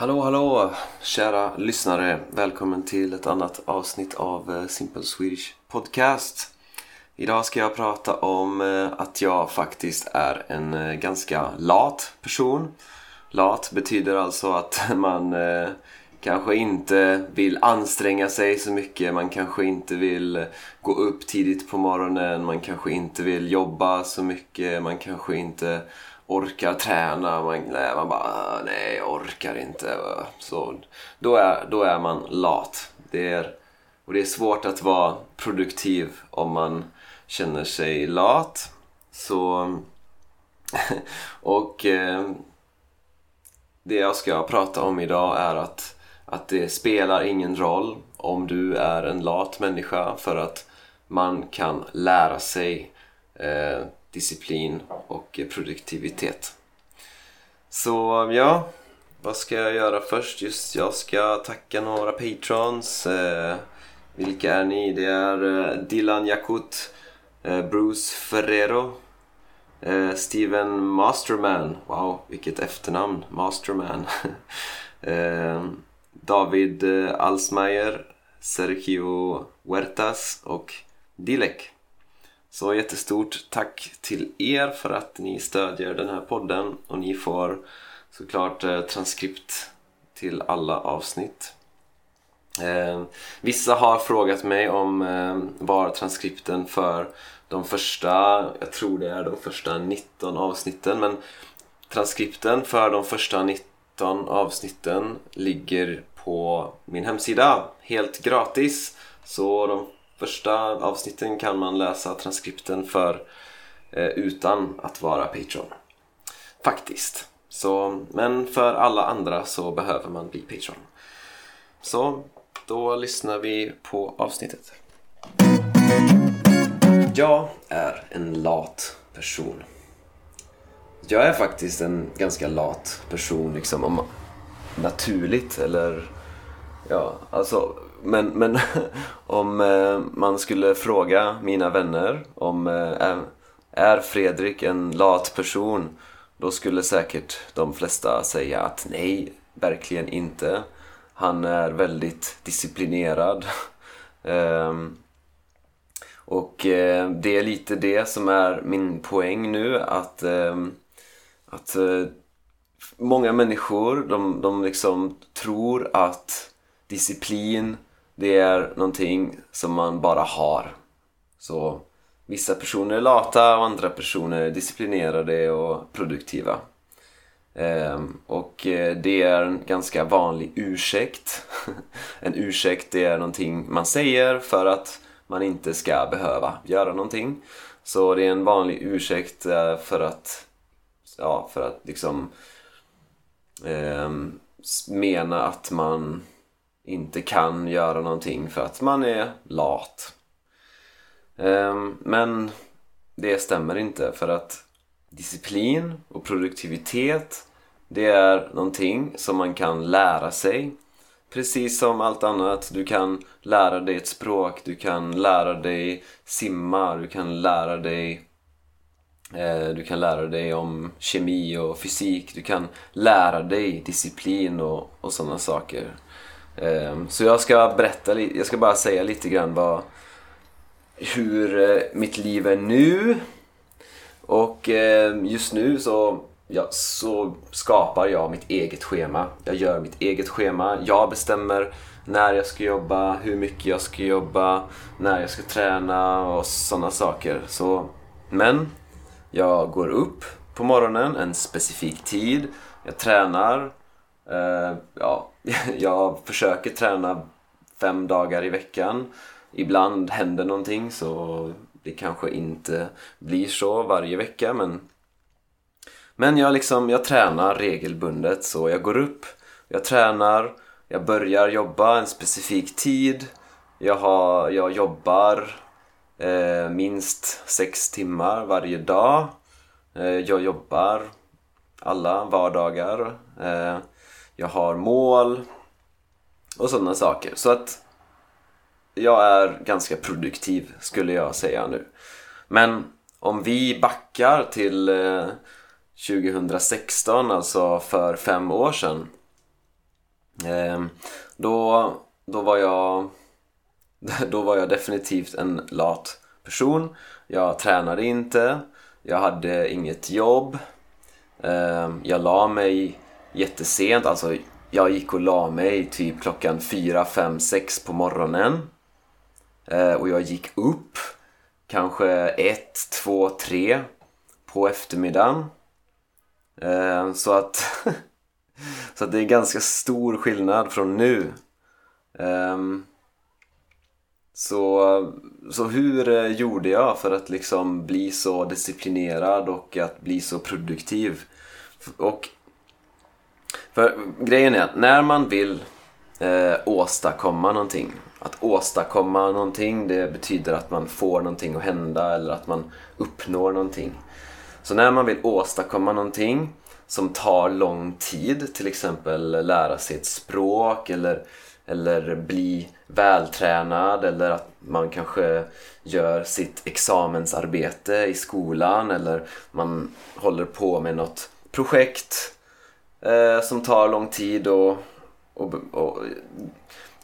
Hallå, hallå, kära lyssnare. Välkommen till ett annat avsnitt av eh, Simple Swedish Podcast. Idag ska jag prata om eh, att jag faktiskt är en eh, ganska lat person. Lat betyder alltså att man kanske inte vill anstränga sig så mycket. Man kanske inte vill gå upp tidigt på morgonen. Man kanske inte vill jobba så mycket. Man kanske inte orkar träna. Man, nej, man bara, ah, nej jag orkar inte. Så då är, då är man lat. Det är, och det är svårt att vara produktiv om man känner sig lat. Så... och eh, det jag ska prata om idag är att, att det spelar ingen roll om du är en lat människa för att man kan lära sig eh, disciplin och produktivitet. Så ja, vad ska jag göra först? Just jag ska tacka några patrons. Eh, vilka är ni? Det är eh, Dylan Jakut, eh, Bruce Ferrero, eh, Steven Masterman. Wow, vilket efternamn! Masterman. Eh, David eh, Alsmeyer, Sergio Huertas och Dilek. Så jättestort tack till er för att ni stödjer den här podden och ni får såklart eh, transkript till alla avsnitt. Eh, vissa har frågat mig om eh, var transkripten för de första, jag tror det är de första 19 avsnitten men transkripten för de första 19 avsnitten ligger på min hemsida helt gratis. Så de första avsnitten kan man läsa transkripten för eh, utan att vara Patreon. Faktiskt. Så, men för alla andra så behöver man bli Patreon. Så då lyssnar vi på avsnittet. Jag är en lat person. Jag är faktiskt en ganska lat person liksom om naturligt eller ja, alltså men, men om eh, man skulle fråga mina vänner om eh, är Fredrik en lat person? Då skulle säkert de flesta säga att nej, verkligen inte. Han är väldigt disciplinerad. Ehm, och eh, det är lite det som är min poäng nu att, ehm, att många människor de, de liksom tror att disciplin det är någonting som man bara har. Så vissa personer är lata och andra personer är disciplinerade och produktiva. Ehm, och eh, det är en ganska vanlig ursäkt. en ursäkt det är någonting man säger för att man inte ska behöva göra någonting. Så det är en vanlig ursäkt eh, för att, ja, för att liksom eh, mena att man inte kan göra någonting för att man är lat. Ehm, men det stämmer inte för att disciplin och produktivitet det är någonting som man kan lära sig. Precis som allt annat. Du kan lära dig ett språk, du kan lära dig simma, du kan lära dig eh, du kan lära dig om kemi och fysik, du kan lära dig disciplin och, och sådana saker. Ehm, så jag ska berätta, jag ska bara säga lite grann vad, hur eh, mitt liv är nu. Och ehm, just nu så, ja, så skapar jag mitt eget schema. Jag gör mitt eget schema. Jag bestämmer när jag ska jobba, hur mycket jag ska jobba, när jag ska träna och sådana saker. Så, men jag går upp på morgonen en specifik tid. Jag tränar. Uh, ja, jag försöker träna fem dagar i veckan. Ibland händer någonting så det kanske inte blir så varje vecka men men jag liksom, jag tränar regelbundet så jag går upp, jag tränar, jag börjar jobba en specifik tid. Jag, har, jag jobbar eh, minst sex timmar varje dag. Eh, jag jobbar alla vardagar. Eh, jag har mål och sådana saker. Så att jag är ganska produktiv skulle jag säga nu. Men om vi backar till eh, 2016, alltså för fem år sedan. Ehm, då, då var jag då var jag definitivt en lat person. Jag tränade inte, jag hade inget jobb. Ehm, jag la mig jättesent, alltså jag gick och la mig typ klockan 4, 5, 6 på morgonen. Eh, och jag gick upp kanske 1, 2, 3 på eftermiddagen. Eh, Så att, så att det är ganska stor skillnad från nu. Eh, Så, så hur eh, gjorde jag för att liksom bli så disciplinerad och att bli så produktiv? Och för grejen är att när man vill eh, åstadkomma någonting att åstadkomma någonting det betyder att man får någonting att hända eller att man uppnår någonting. Så när man vill åstadkomma någonting som tar lång tid, till exempel lära sig ett språk eller eller bli vältränad eller att man kanske gör sitt examensarbete i skolan eller man håller på med något projekt eh, som tar lång tid och, och, och,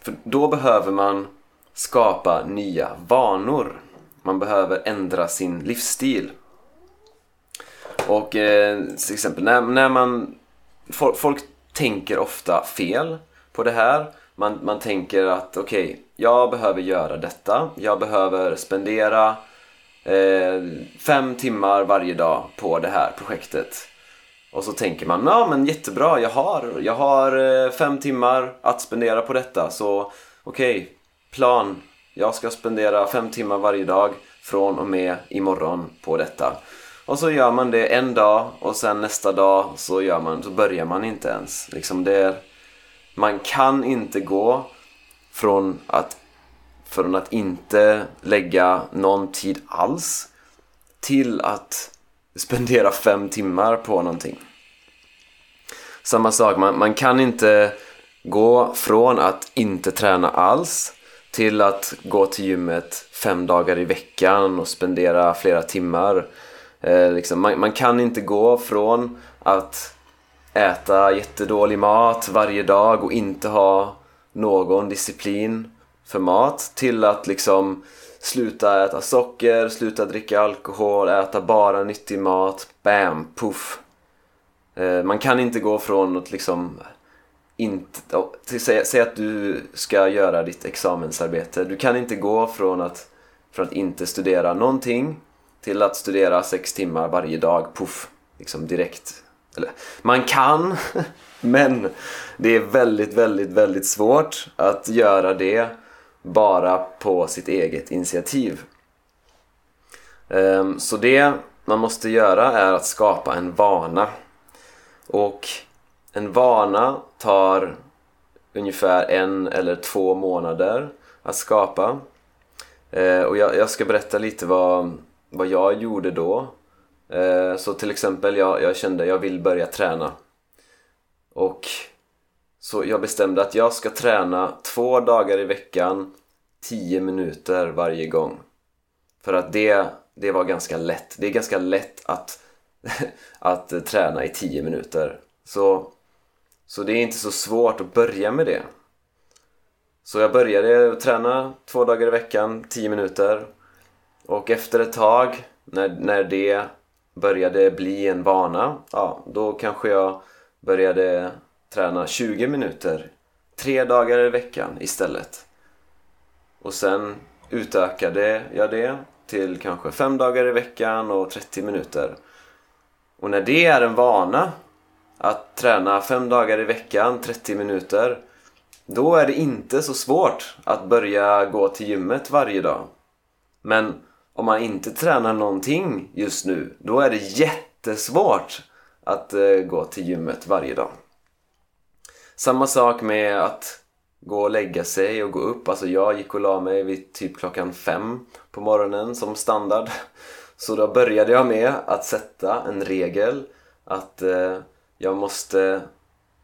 för då behöver man skapa nya vanor. Man behöver ändra sin livsstil. Och eh, till exempel när, när man folk, folk tänker ofta fel på det här man, man tänker att okej, okay, jag behöver göra detta. Jag behöver spendera eh, fem timmar varje dag på det här projektet. Och så tänker man, ja men jättebra, jag har, jag har eh, fem timmar att spendera på detta. Så okej, okay, plan. Jag ska spendera fem timmar varje dag från och med imorgon på detta. Och så gör man det en dag och sen nästa dag så, gör man, så börjar man inte ens. Liksom det man kan inte gå från att, från att inte lägga någon tid alls till att spendera fem timmar på någonting. Samma sak, man, man kan inte gå från att inte träna alls till att gå till gymmet fem dagar i veckan och spendera flera timmar. Eh, liksom, man, man, kan inte gå från att äta jättedålig mat varje dag och inte ha någon disciplin för mat till att liksom sluta äta socker, sluta dricka alkohol, äta bara nyttig mat, bam, puff. Eh, man kan inte gå från att liksom inte, säg, säg att du ska göra ditt examensarbete. Du kan inte gå från att, från att inte studera någonting till att studera sex timmar varje dag, puff, liksom direkt eller, man kan, men det är väldigt, väldigt, väldigt svårt att göra det bara på sitt eget initiativ. Ehm, så det man måste göra är att skapa en vana. Och en vana tar ungefär en eller två månader att skapa. Ehm, och jag, ska berätta lite vad, vad jag gjorde då ehm, så till exempel, jag, jag kände jag vill börja träna. Och så jag bestämde att jag ska träna två dagar i veckan, 10 minuter varje gång. För att det, det var ganska lätt. Det är ganska lätt att, att träna i 10 minuter. Så, så det är inte så svårt att börja med det. Så jag började träna två dagar i veckan, 10 minuter. Och efter ett tag, när, när det började bli en vana, ja, då kanske jag började träna 20 minuter tre dagar i veckan istället. Och sen utökade jag det till kanske fem dagar i veckan och 30 minuter. Och när det är en vana att träna fem dagar i veckan, 30 minuter då är det inte så svårt att börja gå till gymmet varje dag. Men om man inte tränar någonting just nu, då är det jättesvårt att eh, gå till gymmet varje dag. Samma sak med att gå och lägga sig och gå upp. Alltså jag gick och la mig vid typ klockan fem på morgonen som standard. Så då började jag med att sätta en regel att eh, jag måste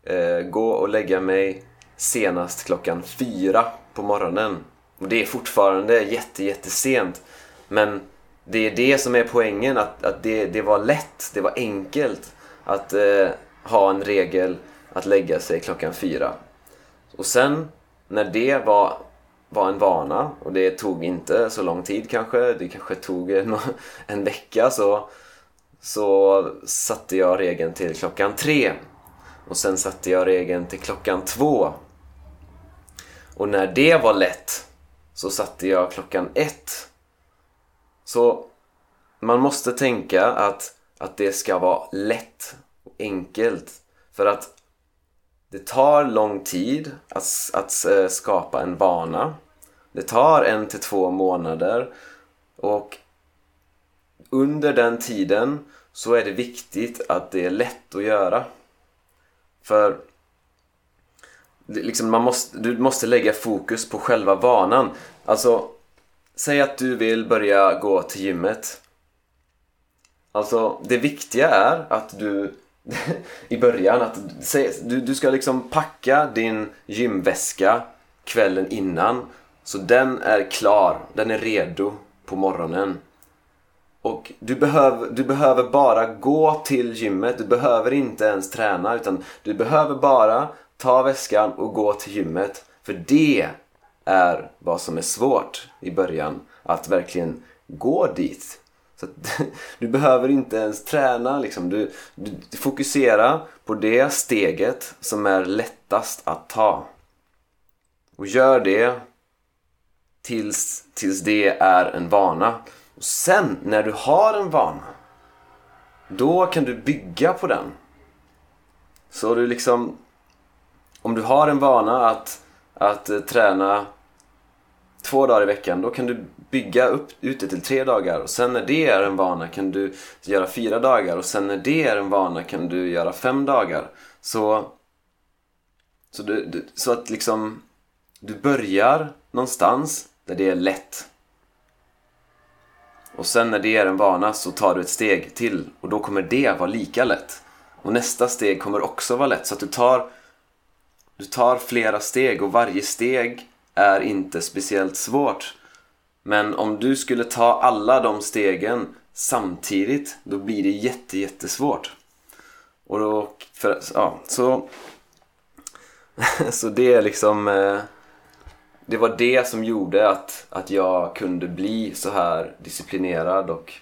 eh, gå och lägga mig senast klockan fyra på morgonen. Och det är fortfarande jätte, jättesent. Men det är det som är poängen, att, att det, det var lätt, det var enkelt att eh, ha en regel att lägga sig klockan fyra. Och sen när det var, var en vana och det tog inte så lång tid kanske, det kanske tog en, en vecka så, så satte jag regeln till klockan tre. Och sen satte jag regeln till klockan två. Och när det var lätt så satte jag klockan ett. Så man måste tänka att, att det ska vara lätt och enkelt. För att det tar lång tid att, att eh, skapa en vana. Det tar en till två månader och under den tiden så är det viktigt att det är lätt att göra. För liksom man måste, du måste lägga fokus på själva vanan. Alltså, säg att du vill börja gå till gymmet. Alltså, det viktiga är att du i början att du, du ska liksom packa din gymväska kvällen innan så den är klar, den är redo på morgonen. Och du behöv, du behöver bara gå till gymmet, du behöver inte ens träna utan du behöver bara ta väskan och gå till gymmet. För det är vad som är svårt i början, att verkligen gå dit. Så att, du behöver inte ens träna liksom. Du, du, du fokuserar på det steget som är lättast att ta. Och gör det tills, tills det är en vana. Och sen när du har en vana, då kan du bygga på den. Så du liksom, om du har en vana att, att eh, träna två dagar i veckan, då kan du bygga upp ut det till tre dagar och sen när det är en vana kan du göra fyra dagar och sen när det är en vana kan du göra fem dagar. Så, så, du, du, så att liksom du börjar någonstans där det är lätt. Och sen när det är en vana så tar du ett steg till och då kommer det vara lika lätt. Och nästa steg kommer också vara lätt så att du tar, du tar flera steg och varje steg är inte speciellt svårt. Men om du skulle ta alla de stegen samtidigt, då blir det jätte, jättesvårt. Och då, för, ja, så, så det är liksom eh, det var det som gjorde att, att jag kunde bli så här disciplinerad och,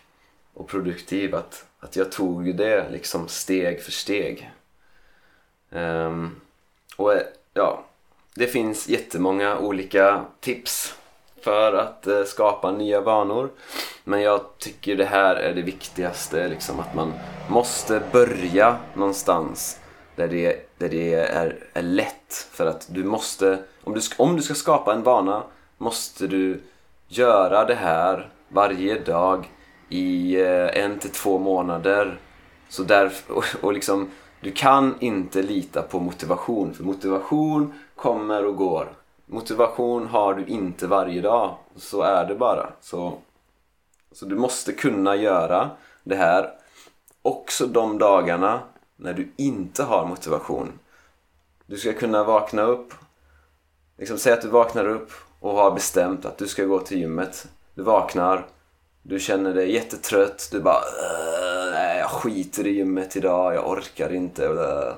och produktiv. Att, att jag tog det liksom steg för steg. Um, och eh, ja, det finns jättemånga olika tips för att eh, skapa nya vanor. Men jag tycker det här är det viktigaste, liksom att man måste börja någonstans där det, där det är, är lätt. För att du måste, om du, om du ska skapa en vana måste du göra det här varje dag i eh, en till två månader. Så där, och, och liksom, du kan inte lita på motivation, för motivation kommer och går. Motivation har du inte varje dag, så är det bara. Så, så du måste kunna göra det här också de dagarna när du inte har motivation. Du ska kunna vakna upp, liksom säg att du vaknar upp och har bestämt att du ska gå till gymmet. Du vaknar, du känner dig jättetrött, du bara äh, nej jag skiter i gymmet idag, jag orkar inte.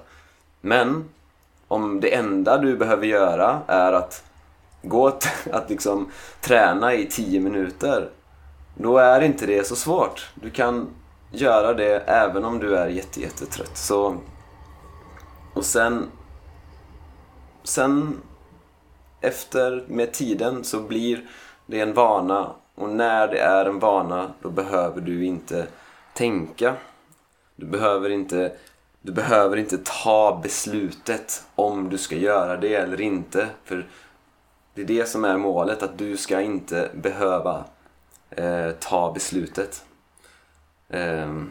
Men om det enda du behöver göra är att gå att liksom träna i 10 minuter då är inte det så svårt. Du kan göra det även om du är jättejättetrött. Så, och sen, sen efter med tiden så blir det en vana och när det är en vana då behöver du inte tänka. Du behöver inte, du behöver inte ta beslutet om du ska göra det eller inte. För det är det som är målet, att du ska inte behöva eh, ta beslutet. Eh,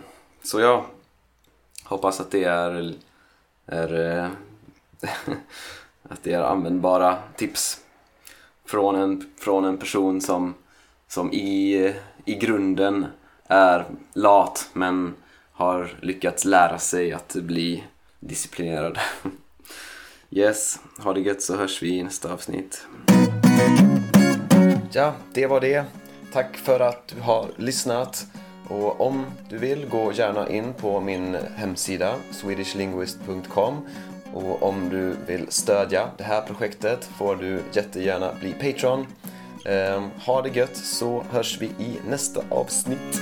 så jag hoppas att det är, är eh, att det är användbara tips från en, från en person som, som i, i grunden är lat men har lyckats lära sig att bli disciplinerad. Yes, ha det gött så hörs vi i nästa avsnitt. Ja, det var det. Tack för att du har lyssnat. Och om du vill, gå gärna in på min hemsida swedishlinguist.com Och om du vill stödja det här projektet får du jättegärna bli Patreon. Ehm, ha det gött så hörs vi i nästa avsnitt.